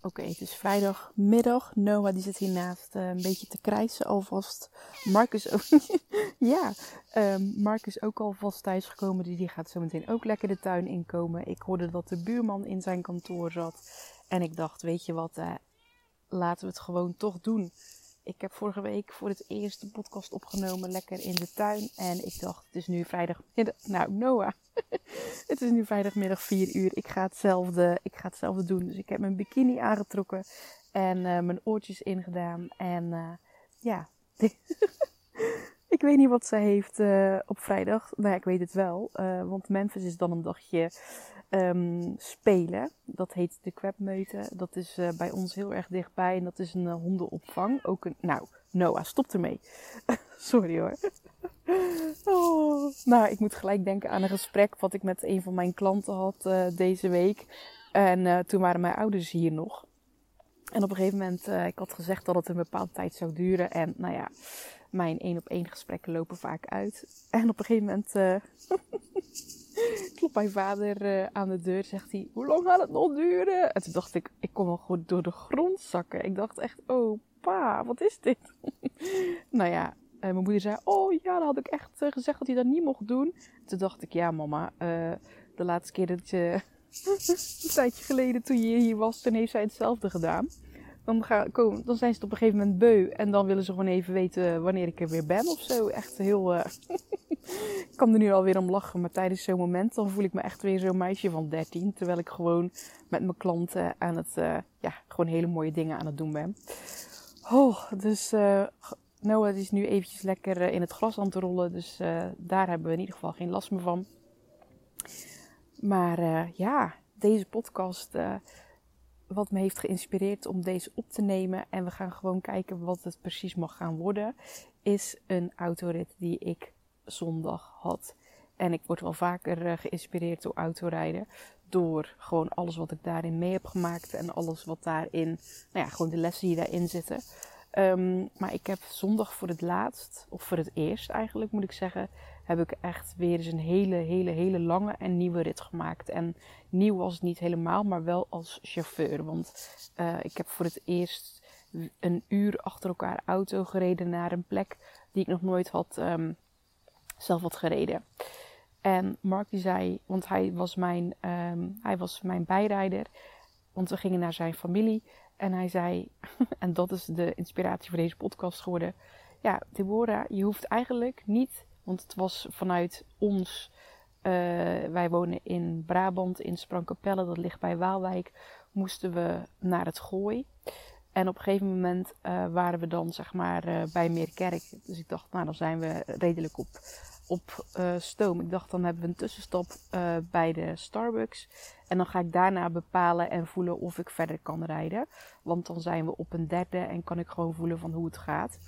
Oké, het is vrijdagmiddag. Noah die zit hiernaast uh, een beetje te krijsen alvast. Marcus ook. ja, um, Mark is ook alvast thuisgekomen. Dus die gaat zo meteen ook lekker de tuin inkomen. Ik hoorde dat de buurman in zijn kantoor zat. En ik dacht, weet je wat, uh, laten we het gewoon toch doen. Ik heb vorige week voor het eerst een podcast opgenomen, lekker in de tuin. En ik dacht, het is nu vrijdagmiddag. Nou, Noah, het is nu vrijdagmiddag 4 uur. Ik ga, hetzelfde, ik ga hetzelfde doen. Dus ik heb mijn bikini aangetrokken en uh, mijn oortjes ingedaan. En uh, ja, ik weet niet wat zij heeft uh, op vrijdag. Nou, ik weet het wel. want Memphis is dan een dagje um, spelen. Dat heet de Kwebmeute. Dat is uh, bij ons heel erg dichtbij. En dat is een uh, hondenopvang. Ook een. Nou, Noah, stop ermee. Sorry hoor. oh. Nou, ik moet gelijk denken aan een gesprek wat ik met een van mijn klanten had uh, deze week. En toen waren mijn ouders hier nog. En op een gegeven moment, ik had gezegd dat het een bepaalde tijd zou duren. En nou ja, mijn één op één gesprekken lopen vaak uit. En op een gegeven moment klopt mijn vader uh, aan de deur. Zegt hij, hoe lang gaat het nog duren? En toen dacht ik, ik kon wel gewoon door de grond zakken. Ik dacht echt, oh pa, wat is dit? nou ja, uh, mijn moeder zei, oh ja, dan had ik echt uh, gezegd dat hij dat niet mocht doen. Toen dacht ik, ja mama, de laatste keer dat je... een tijdje geleden toen je hier was, toen heeft zij hetzelfde gedaan. Dan, gaan, dan zijn ze het op een gegeven moment beu. En dan willen ze gewoon even weten wanneer ik er weer ben of zo. Echt heel... ik kan er nu alweer om lachen. Maar tijdens zo'n moment dan voel ik me echt weer zo'n meisje van 13. Terwijl ik gewoon met mijn klanten aan het... Uh, ja, gewoon hele mooie dingen aan het doen ben. Oh, dus... Uh, Noah is nu eventjes lekker in het gras aan het rollen. Dus daar hebben we in ieder geval geen last meer van. Maar ja, deze podcast wat me heeft geïnspireerd om deze op te nemen. En we gaan gewoon kijken wat het precies mag gaan worden. Is een autorit die ik zondag had. En ik word wel vaker uh, geïnspireerd door autorijden. Door gewoon alles wat ik daarin mee heb gemaakt. En alles wat daarin, nou ja, gewoon de lessen die daarin zitten. Um, maar ik heb zondag voor het laatst, of voor het eerst eigenlijk moet ik zeggen, heb ik echt weer eens een hele, hele, hele lange en nieuwe rit gemaakt. En nieuw was het niet helemaal, maar wel als chauffeur. Want uh, ik heb voor het eerst een uur achter elkaar auto gereden naar een plek die ik nog nooit had um, zelf had gereden. En Mark die zei, want hij was mijn, um, hij was mijn bijrijder. Want we gingen naar zijn familie. En hij zei, en dat is de inspiratie voor deze podcast geworden. Ja, Deborah, je hoeft eigenlijk niet want het was vanuit ons. Uh, wij wonen in Brabant, in Sprangkapelle, dat ligt bij Waalwijk. Moesten we naar het Gooi. En op een gegeven moment uh, waren we dan zeg maar uh, bij Meerkerk. Dus ik dacht, nou dan zijn we redelijk op, op stoom. Ik dacht, dan hebben we een tussenstop bij de Starbucks. En dan ga ik daarna bepalen en voelen of ik verder kan rijden. Want dan zijn we op een derde en kan ik gewoon voelen van hoe het gaat.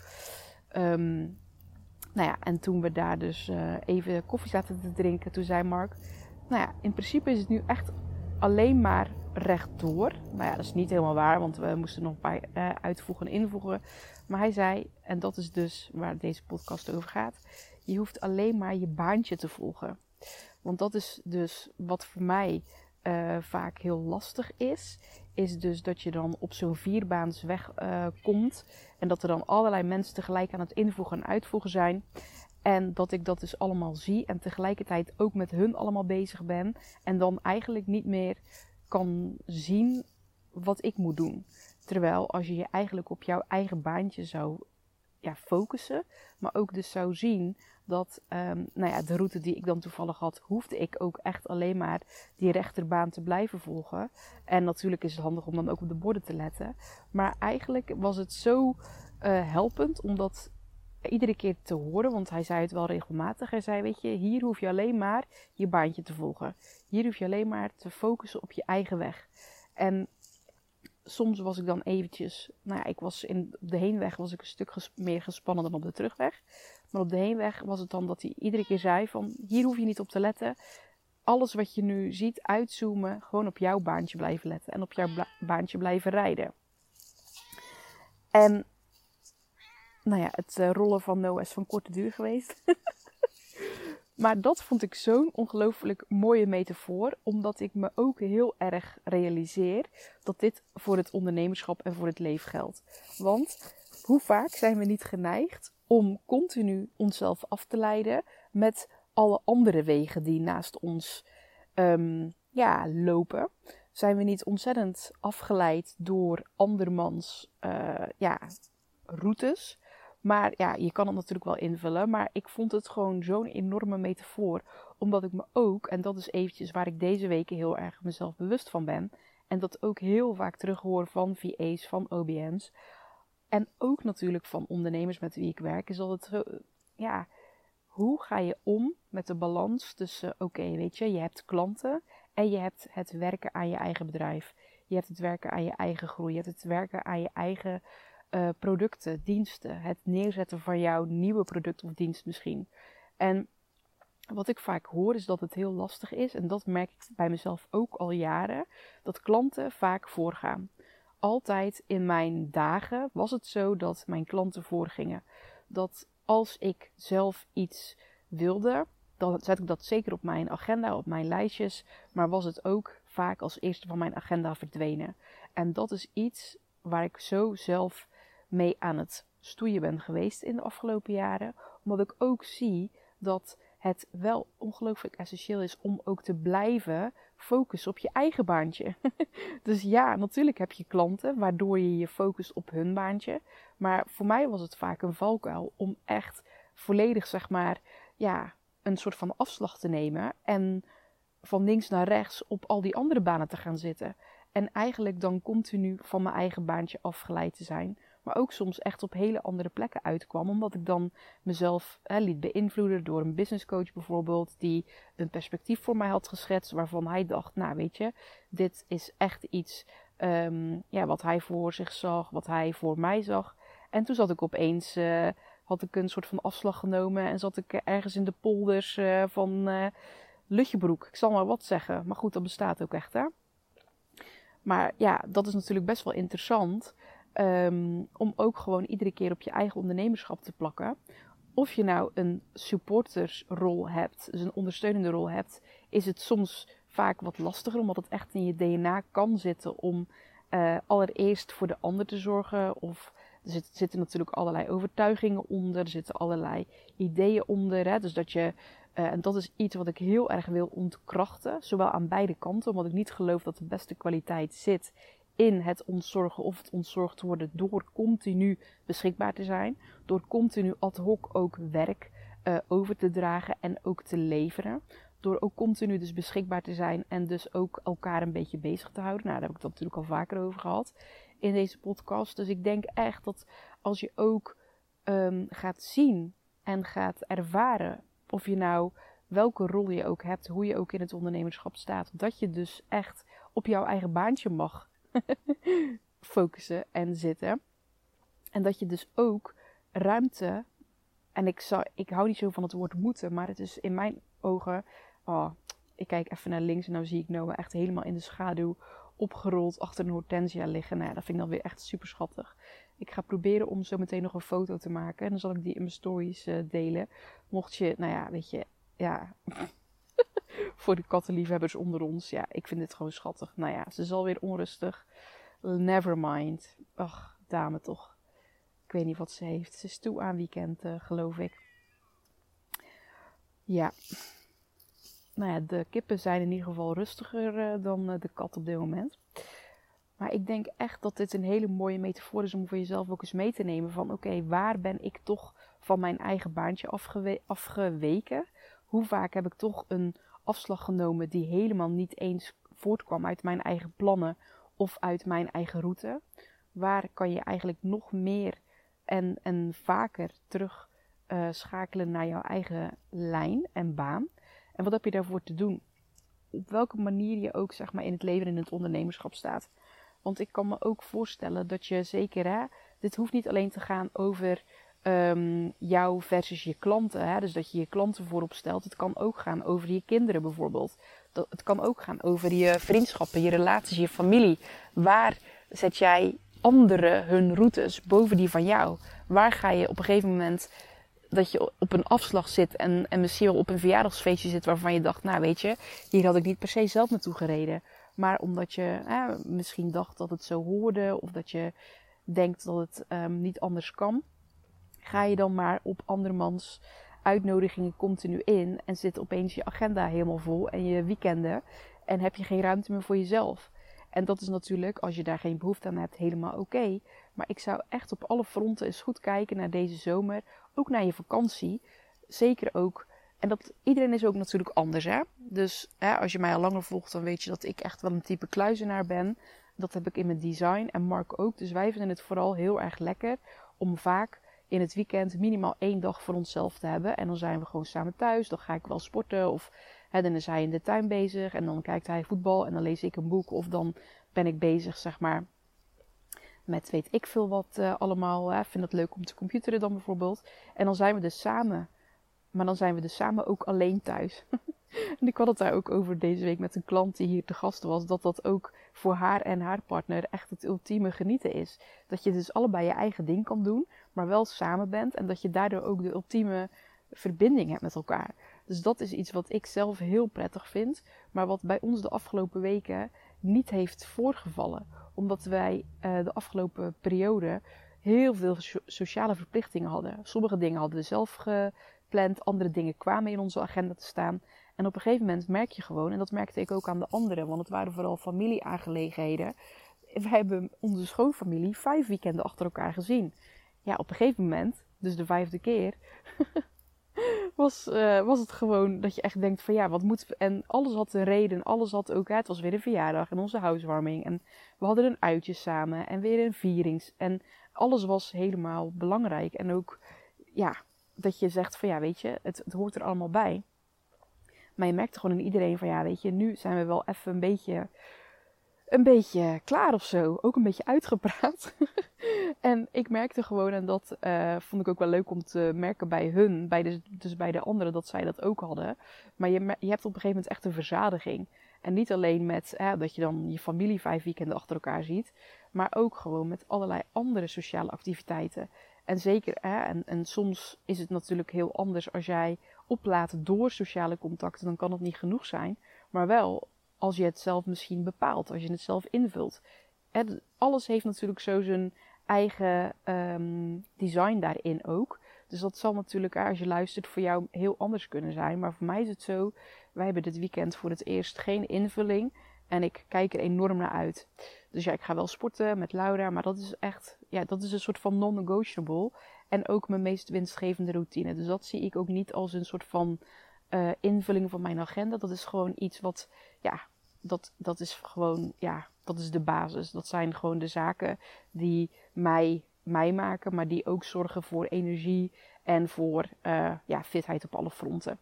Um, nou ja, en toen we daar dus uh, even koffie zaten te drinken, toen zei Mark: Nou ja, in principe is het nu echt alleen maar rechtdoor. Nou ja, dat is niet helemaal waar, want we moesten nog een paar uh, uitvoegen en invoegen. Maar hij zei, en dat is dus waar deze podcast over gaat: je hoeft alleen maar je baantje te volgen. Want dat is dus wat voor mij uh, vaak heel lastig is, is dus dat je dan op zo'n vierbaansweg uh, komt en dat er dan allerlei mensen tegelijk aan het invoegen en uitvoegen zijn. En dat ik dat dus allemaal zie en tegelijkertijd ook met hun allemaal bezig ben. En dan eigenlijk niet meer kan zien wat ik moet doen. Terwijl als je je eigenlijk op jouw eigen baantje zou ja, focussen, maar ook dus zou zien dat um, nou ja, de route die ik dan toevallig had, hoefde ik ook echt alleen maar die rechterbaan te blijven volgen. En natuurlijk is het handig om dan ook op de borden te letten. Maar eigenlijk was het zo uh, helpend om dat iedere keer te horen, want hij zei het wel regelmatig. Hij zei, weet je, hier hoef je alleen maar je baantje te volgen. Hier hoef je alleen maar te focussen op je eigen weg. En soms was ik dan eventjes, nou ja, ik was in, op de heenweg was ik een stuk meer gespannen dan op de terugweg. Maar op de heenweg was het dan dat hij iedere keer zei van, hier hoef je niet op te letten. Alles wat je nu ziet, uitzoomen, gewoon op jouw baantje blijven letten en op jouw baantje blijven rijden. En, nou ja, het uh, rollen van Noah is van korte duur geweest. Maar dat vond ik zo'n ongelooflijk mooie metafoor, omdat ik me ook heel erg realiseer dat dit voor het ondernemerschap en voor het leven geldt. Want hoe vaak zijn we niet geneigd om continu onszelf af te leiden met alle andere wegen die naast ons ehm, ja, lopen? Zijn we niet ontzettend afgeleid door andermans uh, ja, routes? Maar ja, je kan het natuurlijk wel invullen. Maar ik vond het gewoon zo'n enorme metafoor. Omdat ik me ook, en dat is eventjes waar ik deze weken heel erg mezelf bewust van ben. En dat ook heel vaak terughoor van VA's, van OBM's. En ook natuurlijk van ondernemers met wie ik werk. Is het zo, ja, hoe ga je om met de balans tussen, oké, weet je, je hebt klanten en je hebt het werken aan je eigen bedrijf. Je hebt het werken aan je eigen groei. Je hebt het werken aan je eigen uh, producten, diensten. Het neerzetten van jouw nieuwe product of dienst misschien. En wat ik vaak hoor is dat het heel lastig is. En dat merk ik bij mezelf ook al jaren. Dat klanten vaak voorgaan. Altijd in mijn dagen was het zo dat mijn klanten voorgingen. Dat als ik zelf iets wilde, dan zet ik dat zeker op mijn agenda, op mijn lijstjes. Maar was het ook vaak als eerste van mijn agenda verdwenen. En dat is iets waar ik zo zelf mee aan het stoeien ben geweest in de afgelopen jaren. Omdat ik ook zie dat het wel ongelooflijk essentieel is om ook te blijven focussen op je eigen baantje. dus ja, natuurlijk heb je klanten waardoor je je focust op hun baantje. Maar voor mij was het vaak een valkuil om echt volledig, zeg maar, ja, een soort van afslag te nemen. En van links naar rechts op al die andere banen te gaan zitten. En eigenlijk dan continu van mijn eigen baantje afgeleid te zijn. Maar ook soms echt op hele andere plekken uitkwam. Omdat ik dan mezelf hè, liet beïnvloeden door een business coach bijvoorbeeld. Die een perspectief voor mij had geschetst. Waarvan hij dacht, nou weet je, dit is echt iets ehm, ja, wat hij voor zich zag. Wat hij voor mij zag. En toen zat ik opeens... Uh, had ik een soort van afslag genomen en zat ik ergens in de polders uh, van uh, Lutjebroek. Ik zal maar wat zeggen. Maar goed, dat bestaat ook echt hè. Maar ja, dat is natuurlijk best wel interessant. Um, om ook gewoon iedere keer op je eigen ondernemerschap te plakken. Of je nou een supportersrol hebt, dus een ondersteunende rol hebt, is het soms vaak wat lastiger, omdat het echt in je DNA kan zitten om uh, allereerst voor de ander te zorgen. Of er zitten, natuurlijk allerlei overtuigingen onder, er zitten allerlei ideeën onder. Hè? Dus dat je, uh, en dat is iets wat ik heel erg wil ontkrachten, zowel aan beide kanten, omdat ik niet geloof dat de beste kwaliteit zit in het ontzorgen of het ontzorgd worden door continu beschikbaar te zijn. Door continu ad hoc ook werk uh, over te dragen en ook te leveren. Door ook continu dus beschikbaar te zijn en dus ook elkaar een beetje bezig te houden. Nou, daar heb ik het natuurlijk al vaker over gehad in deze podcast. Dus ik denk echt dat als je ook um, gaat zien en gaat ervaren of je nou welke rol je ook hebt, hoe je ook in het ondernemerschap staat, dat je dus echt op jouw eigen baantje mag focussen en zitten. En dat je dus ook ruimte. En ik, zou, ik hou niet zo van het woord moeten, maar het is in mijn ogen. Oh, ik kijk even naar links en nou zie ik Noah echt helemaal in de schaduw opgerold achter een hortensia liggen. Nou ja, dat vind ik dan weer echt super schattig. Ik ga proberen om zo meteen nog een foto te maken. En dan zal ik die in mijn stories uh, delen. Mocht je, nou ja, weet je, ja. Voor de kattenliefhebbers onder ons. Ja, ik vind dit gewoon schattig. Nou ja, ze is alweer onrustig. Never mind. Ach, dame toch. Ik weet niet wat ze heeft. Ze is toe aan weekend, uh, geloof ik. Ja. Nou ja, de kippen zijn in ieder geval rustiger uh, dan uh, de kat op dit moment. Maar ik denk echt dat dit een hele mooie metafoor is om voor jezelf ook eens mee te nemen. Van oké, waar ben ik toch van mijn eigen baantje afgewe afgeweken? Hoe vaak heb ik toch een afslag genomen die helemaal niet eens voortkwam uit mijn eigen plannen of uit mijn eigen route. Waar kan je eigenlijk nog meer en, en vaker terug uh, schakelen naar jouw eigen lijn en baan? En wat heb je daarvoor te doen? Op welke manier je ook zeg maar, in het leven en in het ondernemerschap staat. Want ik kan me ook voorstellen dat je zeker, hè, dit hoeft niet alleen te gaan over um, jou versus je klanten. Hè? Dus dat je je klanten voorop stelt. Het kan ook gaan over je kinderen bijvoorbeeld. Dat, het kan ook gaan over je vriendschappen, je relaties, je familie. Waar zet jij anderen hun routes boven die van jou? Waar ga je op een gegeven moment dat je op een afslag zit en, en misschien wel op een verjaardagsfeestje zit waarvan je dacht, nou weet je, hier had ik niet per se zelf naartoe gereden. Maar omdat je misschien dacht dat het zo hoorde of dat je denkt dat het um, niet anders kan, ga je dan maar op andermans uitnodigingen continu in en zit opeens je agenda helemaal vol en je weekenden en heb je geen ruimte meer voor jezelf. En dat is natuurlijk, als je daar geen behoefte aan hebt, helemaal oké. Maar ik zou echt op alle fronten eens goed kijken naar deze zomer. Ook naar je vakantie. Zeker ook. En dat, iedereen is ook natuurlijk anders, hè. Dus hè, als je mij al langer volgt, dan weet je dat ik echt wel een type kluizenaar ben. Dat heb ik in mijn design en Mark ook. Dus wij vinden het vooral heel erg lekker om vaak in het weekend minimaal één dag voor onszelf te hebben. En dan zijn we gewoon samen thuis. Dan ga ik wel sporten of hè, dan is hij in de tuin bezig. En dan kijkt hij voetbal en dan lees ik een boek. Of dan ben ik bezig, zeg maar, met weet ik veel wat uh, allemaal. Ik vind het leuk om te computeren dan bijvoorbeeld. En dan zijn we dus samen. Maar dan zijn we dus samen ook alleen thuis. en ik had het daar ook over deze week met een klant die hier te gast was. Dat dat ook voor haar en haar partner echt het ultieme genieten is. Dat je dus allebei je eigen ding kan doen, maar wel samen bent. En dat je daardoor ook de ultieme verbinding hebt met elkaar. Dus dat is iets wat ik zelf heel prettig vind. Maar wat bij ons de afgelopen weken niet heeft voorgevallen. Omdat wij uh, de afgelopen periode heel veel sociale verplichtingen hadden. Sommige dingen hadden we zelf gepland, andere dingen kwamen in onze agenda te staan. En op een gegeven moment merk je gewoon, en dat merkte ik ook aan de anderen, want het waren vooral familieaangelegenheden. We hebben onze schoonfamilie vijf weekenden achter elkaar gezien. Ja, op een gegeven moment, dus de vijfde keer, was, uh, was het gewoon dat je echt denkt van ja, wat moet... En alles had een reden, alles had ook... het was weer een verjaardag en onze huiswarming. En we hadden een uitje samen en weer een vierings. En alles was helemaal belangrijk. En ook, ja, dat je zegt van ja, weet je, het, het hoort er allemaal bij. Maar je merkte gewoon in iedereen van ja, weet je, nu zijn we wel even een beetje, een beetje klaar of zo. Ook een beetje uitgepraat. en ik merkte gewoon, en dat uh, vond ik ook wel leuk om te merken bij hun, bij de, dus bij de anderen, dat zij dat ook hadden. Maar je, je hebt op een gegeven moment echt een verzadiging. En niet alleen met dat je dan je familie vijf weekenden achter elkaar ziet, maar ook gewoon met allerlei andere sociale activiteiten. En zeker, en, en soms is het natuurlijk heel anders als jij oplaat door sociale contacten, dan kan het niet genoeg zijn. Maar wel als je het zelf misschien bepaalt, als je het zelf invult. alles heeft natuurlijk zo zijn eigen um, design daarin ook. Dus dat zal natuurlijk, als je luistert, voor jou heel anders kunnen zijn. Maar voor mij is het zo, wij hebben dit weekend voor het eerst geen invulling. En ik kijk er enorm naar uit. Dus ja, ik ga wel sporten met Laura. Maar dat is echt, ja, dat is een soort van non-negotiable. En ook mijn meest winstgevende routine. Dus dat zie ik ook niet als een soort van uh, invulling van mijn agenda. Dat is gewoon iets wat, ja, dat, dat is gewoon, ja, dat is de basis. Dat zijn gewoon de zaken die mij, mij maken, maar die ook zorgen voor energie en voor uh, ja, fitheid op alle fronten.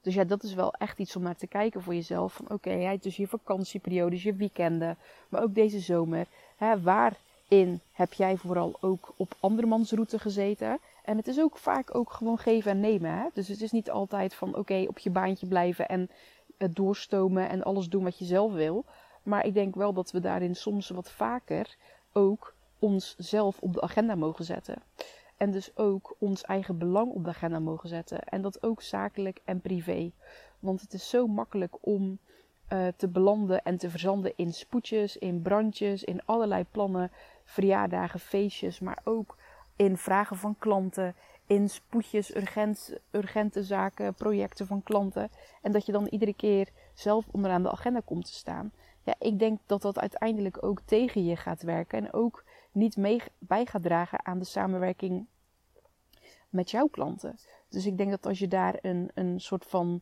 Dus ja, dat is wel echt iets om naar te kijken voor jezelf. Van oké, dus je vakantieperiodes, je weekenden, maar ook deze zomer. Hè, waarin heb jij vooral ook op andermans route gezeten? En het is ook vaak ook gewoon geven en nemen. Hè? Dus het is niet altijd van oké, op je baantje blijven en het doorstomen en alles doen wat je zelf wil. Maar ik denk wel dat we daarin soms wat vaker ook onszelf op de agenda mogen zetten. En dus ook ons eigen belang op de agenda mogen zetten. En dat ook zakelijk en privé. Want het is zo makkelijk om uh, te belanden en te verzanden in spoedjes, in brandjes, in allerlei plannen, verjaardagen, feestjes, maar ook in vragen van klanten, in spoedjes, urgent, urgente zaken, projecten van klanten. En dat je dan iedere keer zelf onderaan de agenda komt te staan. Ja, ik denk dat dat uiteindelijk ook tegen je gaat werken en ook niet mee bij gaat dragen aan de samenwerking met jouw klanten. Dus ik denk dat als je daar een, een soort van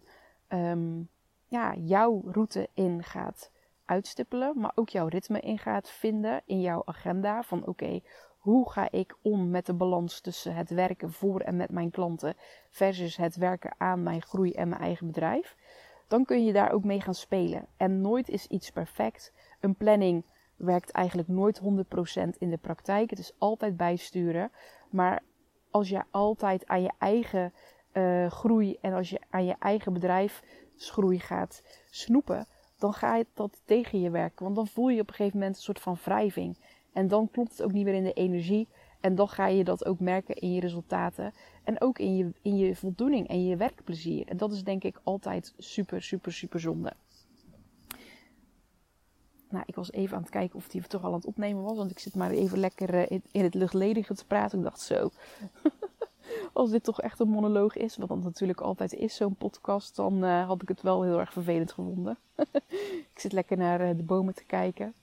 um, ja, jouw route in gaat uitstippelen, maar ook jouw ritme in gaat vinden in jouw agenda. Van oké, hoe ga ik om met de balans tussen het werken voor en met mijn klanten versus het werken aan mijn groei en mijn eigen bedrijf? Dan kun je daar ook mee gaan spelen. En nooit is iets perfect. Een planning werkt eigenlijk nooit 100% in de praktijk. Het is altijd bijsturen. Maar als je altijd aan je eigen uh, groei en als je aan je eigen bedrijfsgroei gaat snoepen, dan gaat dat tegen je werken. Want dan voel je op een gegeven moment een soort van wrijving. En dan klopt het ook niet meer in de energie. En dan ga je dat ook merken in je resultaten. En ook in je, in je voldoening en je werkplezier. En dat is denk ik altijd super, super, super zonde. Nou, ik was even aan het kijken of die toch al aan het opnemen was. Want ik zit maar even lekker eh, in het luchtledige te praten. Ik dacht zo. Als dit toch echt een monoloog is, wat dat natuurlijk altijd is, zo'n podcast, dan uh, had ik het wel heel erg vervelend gevonden. ik zit lekker naar uh, de bomen te kijken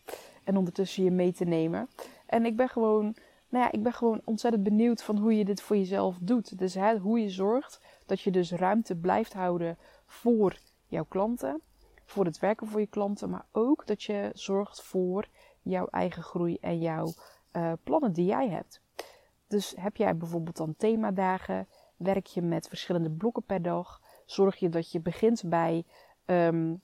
en ondertussen je mee te nemen. En ik ben gewoon nou ja, ik ben gewoon ontzettend benieuwd van hoe je dit voor jezelf doet. Dus hè, hoe je zorgt dat je dus ruimte blijft houden voor jouw klanten, voor het werken voor je klanten, maar ook dat je zorgt voor jouw eigen groei en jouw uh, plannen die jij hebt. Dus heb jij bijvoorbeeld dan themadagen, werk je met verschillende blokken per dag, zorg je dat je begint bij um,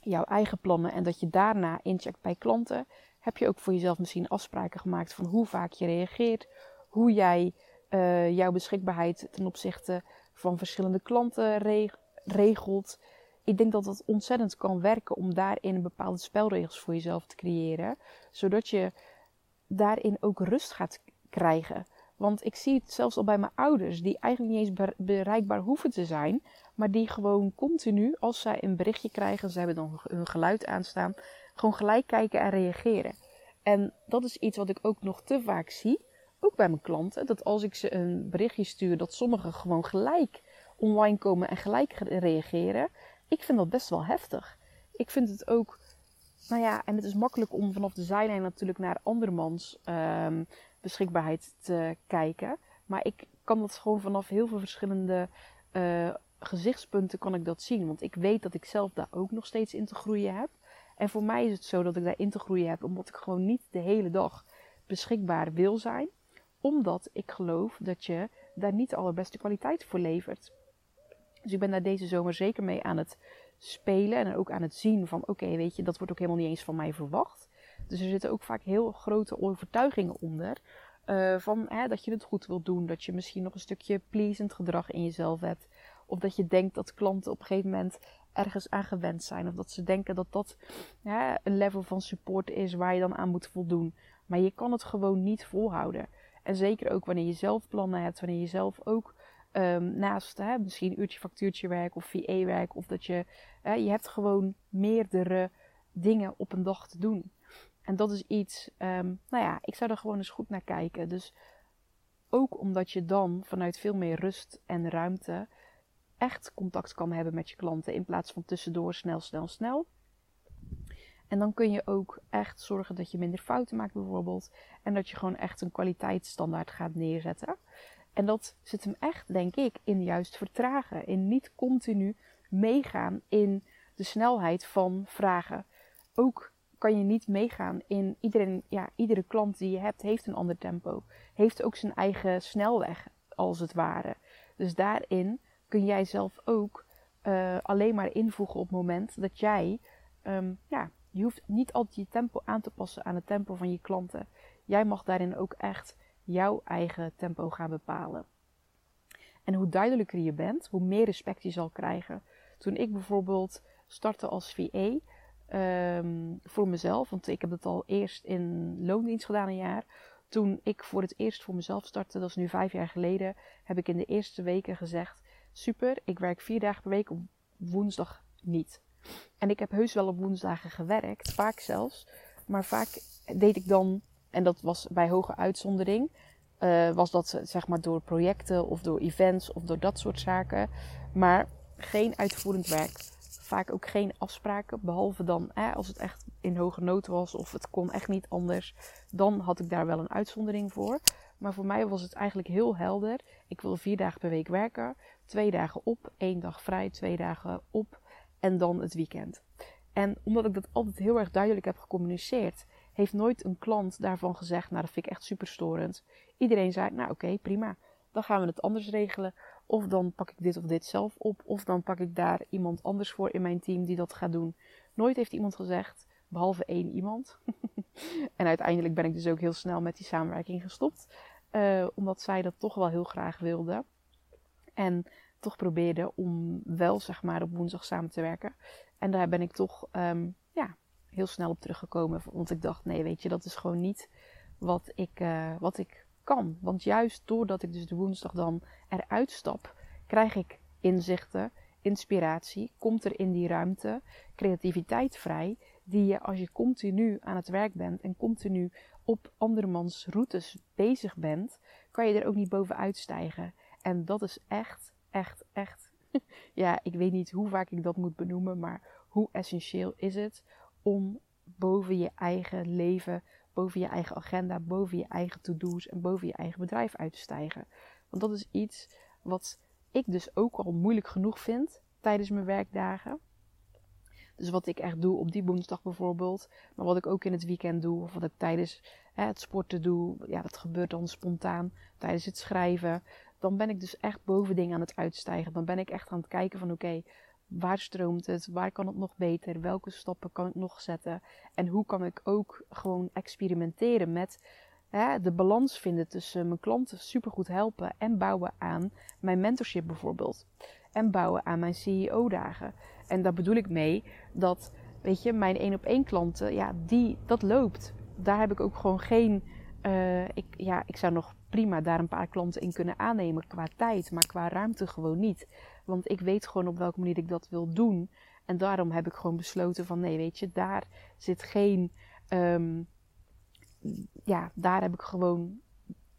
jouw eigen plannen en dat je daarna incheckt bij klanten heb je ook voor jezelf misschien afspraken gemaakt van hoe vaak je reageert, hoe jij uh, jouw beschikbaarheid ten opzichte van verschillende klanten regelt. Ik denk dat dat ontzettend kan werken om daarin bepaalde spelregels voor jezelf te creëren, zodat je daarin ook rust gaat krijgen. Want ik zie het zelfs al bij mijn ouders, die eigenlijk niet eens bereikbaar hoeven te zijn, maar die gewoon continu, als zij een berichtje krijgen, ze hebben dan hun geluid aanstaan, gewoon gelijk kijken en reageren. En dat is iets wat ik ook nog te vaak zie, ook bij mijn klanten, dat als ik ze een berichtje stuur, dat sommigen gewoon gelijk online komen en gelijk reageren. Ik vind dat best wel heftig. Ik vind het ook, nou ja, en het is makkelijk om vanaf de zijlijn natuurlijk naar andermans um, beschikbaarheid te kijken. Maar ik kan dat gewoon vanaf heel veel verschillende uh, gezichtspunten kan ik dat zien. Want ik weet dat ik zelf daar ook nog steeds in te groeien heb. En voor mij is het zo dat ik daarin te groeien heb, omdat ik gewoon niet de hele dag beschikbaar wil zijn. Omdat ik geloof dat je daar niet de allerbeste kwaliteit voor levert. Dus ik ben daar deze zomer zeker mee aan het spelen en ook aan het zien van oké, weet je, dat wordt ook helemaal niet eens van mij verwacht. Dus er zitten ook vaak heel grote overtuigingen onder. Uh, van hè, dat je het goed wilt doen, dat je misschien nog een stukje pleasend gedrag in jezelf hebt. Of dat je denkt dat klanten op een gegeven moment ergens aan gewend zijn. Of dat ze denken dat dat ja, een level van support is waar je dan aan moet voldoen. Maar je kan het gewoon niet volhouden. En zeker ook wanneer je zelf plannen hebt, wanneer je zelf ook um, naast hè, misschien uurtje factuurtje werk of VA-werk, of dat je, hè, je hebt gewoon meerdere dingen op een dag te doen. En dat is iets, um, nou ja, ik zou er gewoon eens goed naar kijken. Dus ook omdat je dan vanuit veel meer rust en ruimte echt contact kan hebben met je klanten in plaats van tussendoor snel, snel, snel. En dan kun je ook echt zorgen dat je minder fouten maakt bijvoorbeeld. En dat je gewoon echt een kwaliteitsstandaard gaat neerzetten. En dat zit hem echt, denk ik, in juist vertragen. In niet continu meegaan in de snelheid van vragen. Ook kan je niet meegaan in iedereen, ja, iedere klant die je hebt, heeft een ander tempo. Heeft ook zijn eigen snelweg, als het ware. Dus daarin kun jij zelf ook uh, alleen maar invoegen op het moment dat jij, um, ja, je hoeft niet altijd je tempo aan te passen aan het tempo van je klanten. Jij mag daarin ook echt jouw eigen tempo gaan bepalen. En hoe duidelijker je bent, hoe meer respect je zal krijgen. Toen ik bijvoorbeeld startte als VA ehm, voor mezelf, want ik heb het al eerst in loondienst gedaan een jaar. Toen ik voor het eerst voor mezelf startte, dat is nu vijf jaar geleden, heb ik in de eerste weken gezegd: super, ik werk vier dagen per week, op woensdag niet. En ik heb heus wel op woensdagen gewerkt, vaak zelfs. Maar vaak deed ik dan, en dat was bij hoge uitzondering, uh, was dat zeg maar door projecten of door events of door dat soort zaken. Maar geen uitvoerend werk. Vaak ook geen afspraken, behalve dan als het echt in hoge nood was of het kon echt niet anders. Dan had ik daar wel een uitzondering voor. Maar voor mij was het eigenlijk heel helder. Ik wil vier dagen per week werken. Twee dagen op, één dag vrij, twee dagen op en dan het weekend. En omdat ik dat altijd heel erg duidelijk heb gecommuniceerd, heeft nooit een klant daarvan gezegd: Nou, dat vind ik echt super storend. Iedereen zei: Nou, oké, prima. Dan gaan we het anders regelen. Of dan pak ik dit of dit zelf op. Of dan pak ik daar iemand anders voor in mijn team die dat gaat doen. Nooit heeft iemand gezegd, behalve één iemand. en uiteindelijk ben ik dus ook heel snel met die samenwerking gestopt. Uh, omdat zij dat toch wel heel graag wilde. En toch probeerde om wel zeg maar op woensdag samen te werken. En daar ben ik toch um, ja, heel snel op teruggekomen. Want ik dacht, nee, weet je, dat is gewoon niet wat ik, uh, wat ik Want juist doordat ik dus de woensdag dan eruit stap, krijg ik inzichten, inspiratie, komt er in die ruimte creativiteit vrij, die je als je continu aan het werk bent en continu op andermans routes bezig bent, kan je er ook niet bovenuit stijgen. En dat is echt, echt, echt. ja, ik weet niet hoe vaak ik dat moet benoemen, maar hoe essentieel is het om boven je eigen leven, boven je eigen agenda, boven je eigen to-do's en boven je eigen bedrijf uit te stijgen. Want dat is iets wat ik dus ook al moeilijk genoeg vind tijdens mijn werkdagen. Dus wat ik echt doe op die woensdag bijvoorbeeld. Maar wat ik ook in het weekend doe. Of wat ik tijdens hè, het sporten doe. Ja, dat gebeurt dan spontaan. Tijdens het schrijven. Dan ben ik dus echt boven dingen aan het uitstijgen. Dan ben ik echt aan het kijken van oké. Waar stroomt het? Waar kan het nog beter? Welke stappen kan ik nog zetten? En hoe kan ik ook gewoon experimenteren met hè, de balans vinden tussen mijn klanten supergoed helpen en bouwen aan mijn mentorship bijvoorbeeld. En bouwen aan mijn CEO-dagen. En daar bedoel ik mee dat, weet je, mijn één op één klanten, ja, die, dat loopt. Daar heb ik ook gewoon geen, uh, ik, ja, ik zou nog prima daar een paar klanten in kunnen aannemen qua tijd, maar qua ruimte gewoon niet. Want ik weet gewoon op welke manier ik dat wil doen. En daarom heb ik gewoon besloten van nee, weet je, daar zit geen, um, ja, daar heb ik gewoon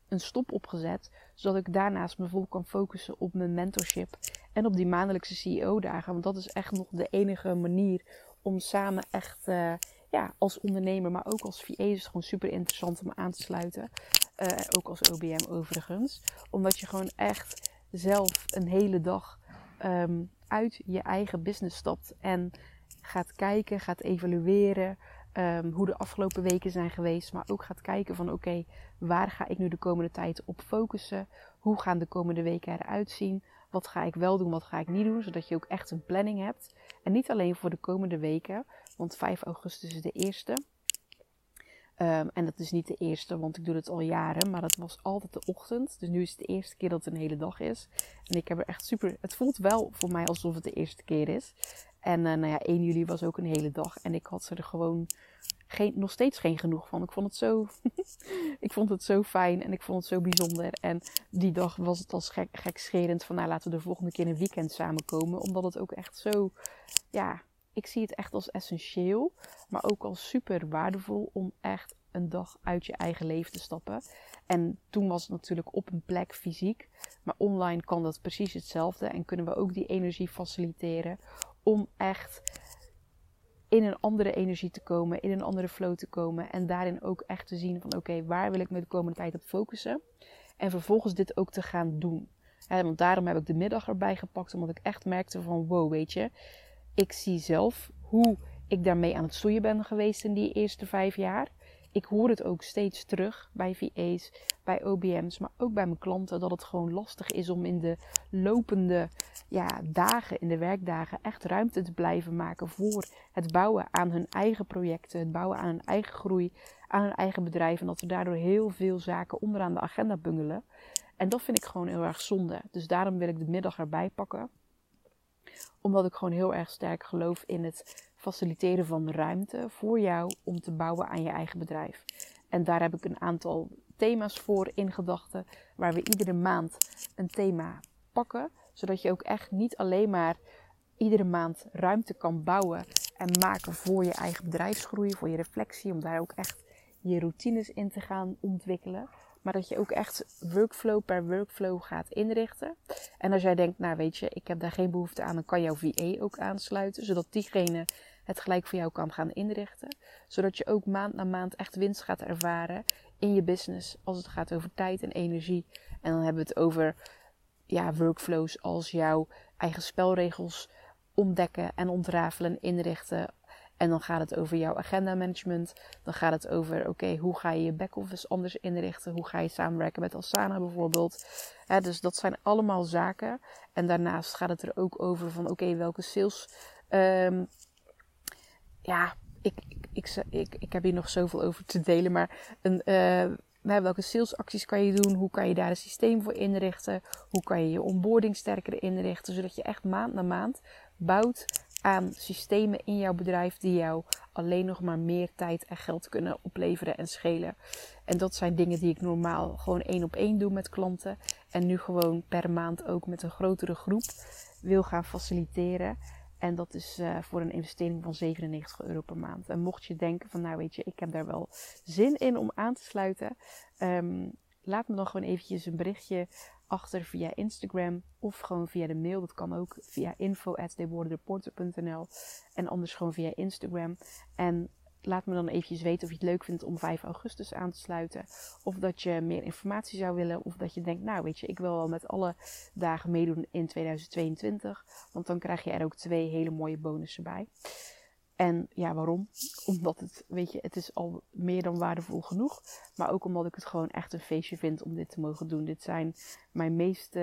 een stop op gezet. Zodat ik daarnaast me vol kan focussen op mijn mentorship. En op die maandelijkse CEO-dagen. Want dat is echt nog de enige manier om samen echt uh, ja, als ondernemer, maar ook als VA is gewoon super interessant om aan te sluiten. Uh, ook als OBM overigens. Omdat je gewoon echt zelf een hele dag um, uit je eigen business stapt. En gaat kijken, gaat evalueren. Um, hoe de afgelopen weken zijn geweest. Maar ook gaat kijken van oké, waar ga ik nu de komende tijd op focussen? Hoe gaan de komende weken eruit zien? Wat ga ik wel doen, wat ga ik niet doen? Zodat je ook echt een planning hebt. En niet alleen voor de komende weken, want 5 augustus is de eerste. Um, en dat is niet de eerste, want ik doe het al jaren, maar dat was altijd de ochtend. Dus nu is het de eerste keer dat het een hele dag is. En ik heb er echt super. Het voelt wel voor mij alsof het de eerste keer is. En uh, nou ja, 1 juli was ook een hele dag. En ik had er gewoon geen, nog steeds geen genoeg van. Ik vond het zo, ik vond het zo fijn en ik vond het zo bijzonder. En die dag was het als gek, gekscherend van nou laten we de volgende keer een weekend samenkomen. Omdat het ook echt zo, ja, ik zie het echt als essentieel. Maar ook als super waardevol om echt een dag uit je eigen leven te stappen. En toen was het natuurlijk op een plek fysiek. Maar online kan dat precies hetzelfde. En kunnen we ook die energie faciliteren om echt in een andere energie te komen, in een andere flow te komen. En daarin ook echt te zien van oké, waar wil ik me de komende tijd op focussen? En vervolgens dit ook te gaan doen. want daarom heb ik de middag erbij gepakt, omdat ik echt merkte van wow, weet je, ik zie zelf hoe ik daarmee aan het stoeien ben geweest in die eerste vijf jaar ik hoor het ook steeds terug bij VA's, bij OBM's, maar ook bij mijn klanten dat het gewoon lastig is om in de lopende ja, dagen, in de werkdagen, echt ruimte te blijven maken voor het bouwen aan hun eigen projecten, het bouwen aan hun eigen groei, aan hun eigen bedrijf. En dat er daardoor heel veel zaken onderaan de agenda bungelen. En dat vind ik gewoon heel erg zonde. Dus daarom wil ik de middag erbij pakken omdat ik gewoon heel erg sterk geloof in het faciliteren van ruimte voor jou om te bouwen aan je eigen bedrijf. En daar heb ik een aantal thema's voor in gedachten, waar we iedere maand een thema pakken, zodat je ook echt niet alleen maar iedere maand ruimte kan bouwen en maken voor je eigen bedrijfsgroei, voor je reflectie, om daar ook echt je routines in te gaan ontwikkelen. Maar dat je ook echt workflow per workflow gaat inrichten. En als jij denkt, nou weet je, ik heb daar geen behoefte aan, dan kan jouw VA ook aansluiten. Zodat diegene het gelijk voor jou kan gaan inrichten. Zodat je ook maand na maand echt winst gaat ervaren in je business. Als het gaat over tijd en energie. En dan hebben we het over ja, workflows als jouw eigen spelregels ontdekken en ontrafelen, inrichten. En dan gaat het over jouw agenda management. Dan gaat het over, oké, hoe ga je je back-office anders inrichten? Hoe ga je samenwerken met Asana bijvoorbeeld? dus dat zijn allemaal zaken. En daarnaast gaat het er ook over van, oké, welke sales um, ja, ik, ik, ik, ik, heb hier nog zoveel over te delen. Maar een, uh, welke salesacties kan je doen? Hoe kan je daar een systeem voor inrichten? Hoe kan je je onboarding sterker inrichten? Zodat je echt maand na maand bouwt aan systemen in jouw bedrijf die jou alleen nog maar meer tijd en geld kunnen opleveren en schelen. En dat zijn dingen die ik normaal gewoon één op één doe met klanten. En nu gewoon per maand ook met een grotere groep wil gaan faciliteren. En dat is uh, voor een investering van 97 euro per maand. En mocht je denken van nou weet je, ik heb daar wel zin in om aan te sluiten. Um, laat me dan gewoon eventjes een berichtje achter via Instagram of gewoon via de mail. Dat kan ook via info.deborderporter.nl en anders gewoon via Instagram. En laat me dan eventjes weten of je het leuk vindt om 5 augustus aan te sluiten. Of dat je meer informatie zou willen. Of dat je denkt, nou weet je, ik wil wel met alle dagen meedoen in 2022. Want dan krijg je er ook twee hele mooie bonussen bij. En ja, waarom? Omdat het, weet je, het is al meer dan waardevol genoeg. Maar ook omdat ik het gewoon echt een feestje vind om dit te mogen doen. Dit zijn mijn meest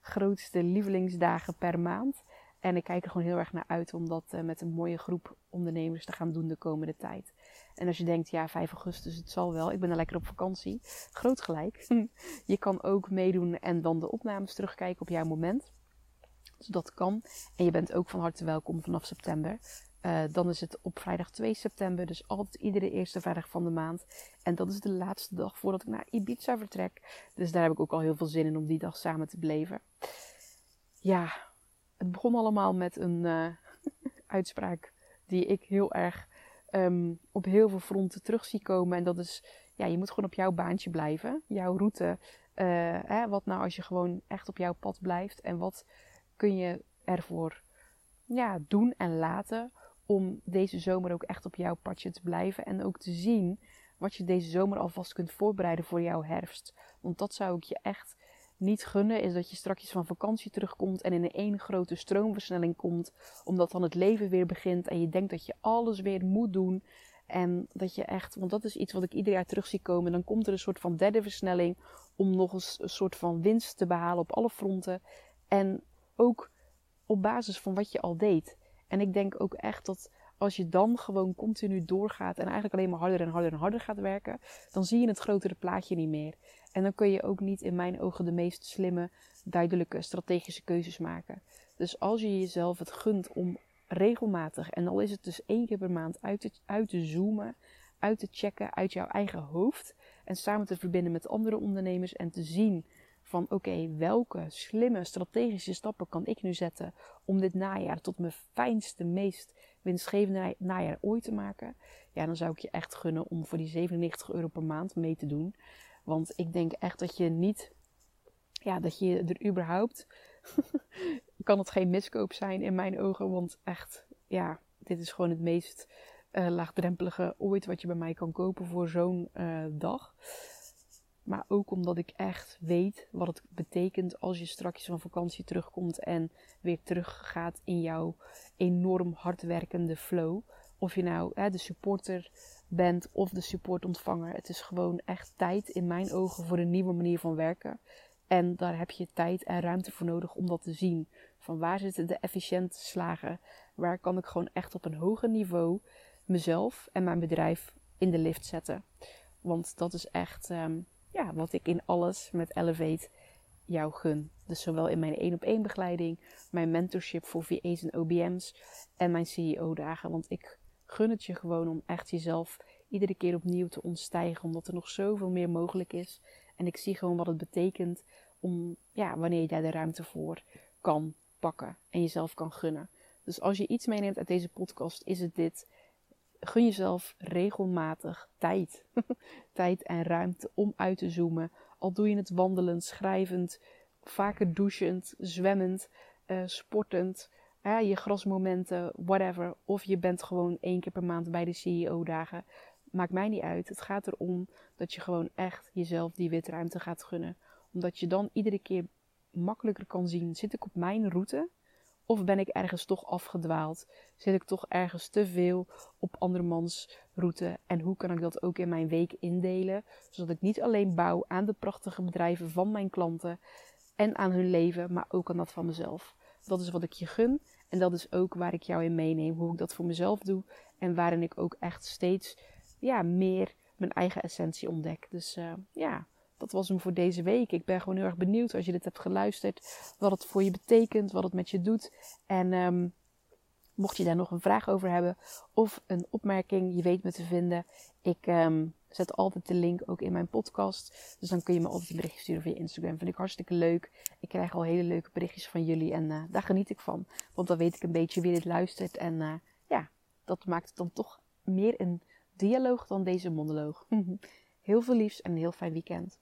grootste lievelingsdagen per maand. En ik kijk er gewoon heel erg naar uit om dat uh, met een mooie groep ondernemers te gaan doen de komende tijd. En als je denkt, ja, 5 augustus, het zal wel. Ik ben er lekker op vakantie. Groot gelijk. je kan ook meedoen en dan de opnames terugkijken op jouw moment. Dus dat kan. En je bent ook van harte welkom vanaf september. Uh, dan is het op vrijdag 2 september, dus altijd iedere eerste vrijdag van de maand. En dat is de laatste dag voordat ik naar Ibiza vertrek. Dus daar heb ik ook al heel veel zin in om die dag samen te beleven. Ja, het begon allemaal met een uh, uitspraak die ik heel erg um, op heel veel fronten terug zie komen. En dat is, ja, je moet gewoon op jouw baantje blijven. Jouw route. Uh, hè, wat nou als je gewoon echt op jouw pad blijft? En wat kun je ervoor ja, doen en laten om deze zomer ook echt op jouw padje te blijven. En ook te zien wat je deze zomer alvast kunt voorbereiden voor jouw herfst. Want dat zou ik je echt niet gunnen. Is dat je straks van vakantie terugkomt en in één grote stroomversnelling komt. Omdat dan het leven weer begint en je denkt dat je alles weer moet doen. En dat je echt, want dat is iets wat ik ieder jaar terug zie komen. Dan komt er een soort van derde versnelling om nog eens een soort van winst te behalen op alle fronten. En ook op basis van wat je al deed. En ik denk ook echt dat als je dan gewoon continu doorgaat en eigenlijk alleen maar harder en harder en harder gaat werken, dan zie je het grotere plaatje niet meer. En dan kun je ook niet in mijn ogen de meest slimme, duidelijke, strategische keuzes maken. Dus als je jezelf het gunt om regelmatig, en al is het dus één keer per maand, uit te, uit te zoomen, uit te checken uit jouw eigen hoofd en samen te verbinden met andere ondernemers en te zien van oké, welke slimme strategische stappen kan ik nu zetten om dit najaar tot mijn fijnste, meest winstgevende najaar ooit te maken? Ja, dan zou ik je echt gunnen om voor die 97 euro per maand mee te doen. Want ik denk echt dat je niet, ja, dat je er überhaupt, kan het geen miskoop zijn in mijn ogen. Want echt, ja, dit is gewoon het meest uh, laagdrempelige ooit wat je bij mij kan kopen voor zo'n uh, dag. Maar ook omdat ik echt weet wat het betekent als je straks van vakantie terugkomt en weer teruggaat in jouw enorm hardwerkende flow. Of je nou hè, de supporter bent of de supportontvanger. Het is gewoon echt tijd in mijn ogen voor een nieuwe manier van werken. En daar heb je tijd en ruimte voor nodig om dat te zien. Van waar zitten de efficiënte slagen? Waar kan ik gewoon echt op een hoger niveau mezelf en mijn bedrijf in de lift zetten? Want dat is echt um, ja, wat ik in alles met Elevate jou gun. Dus zowel in mijn één op één begeleiding, mijn mentorship voor VA's en OBM's en mijn CEO dagen. Want ik gun het je gewoon om echt jezelf iedere keer opnieuw te ontstijgen. Omdat er nog zoveel meer mogelijk is. En ik zie gewoon wat het betekent om, ja, wanneer jij de ruimte voor kan pakken en jezelf kan gunnen. Dus als je iets meeneemt uit deze podcast, is het dit gun jezelf regelmatig tijd. tijd en ruimte om uit te zoomen. Al doe je het wandelend, schrijvend, vaker douchend, zwemmend, uh, sportend. je grasmomenten, whatever. Of je bent gewoon één keer per maand bij de CEO-dagen. Maakt mij niet uit. Het gaat erom dat je gewoon echt jezelf die witruimte gaat gunnen. Omdat je dan iedere keer makkelijker kan zien: zit ik op mijn route? Of ben ik ergens toch afgedwaald? Zit ik toch ergens te veel op andermans route? En hoe kan ik dat ook in mijn week indelen? Zodat ik niet alleen bouw aan de prachtige bedrijven van mijn klanten en aan hun leven, maar ook aan dat van mezelf. Dat is wat ik je gun en dat is ook waar ik jou in meeneem. Hoe ik dat voor mezelf doe en waarin ik ook echt steeds ja, meer mijn eigen essentie ontdek. Dus uh, ja dat was hem voor deze week. Ik ben gewoon heel erg benieuwd als je dit hebt geluisterd. Wat het voor je betekent, wat het met je doet. En um, Mocht je daar nog een vraag over hebben of een opmerking, je weet me te vinden. Ik ehm, zet altijd de link ook in mijn podcast. Dus dan kun je me altijd een berichtje sturen via Instagram. Vind ik hartstikke leuk. Ik krijg al hele leuke berichtjes van jullie en uh, daar geniet ik van. Want dan weet ik een beetje wie dit luistert. En uh, ja, dat maakt het dan toch meer een dialoog dan deze monoloog. heel veel liefs en een heel fijn weekend.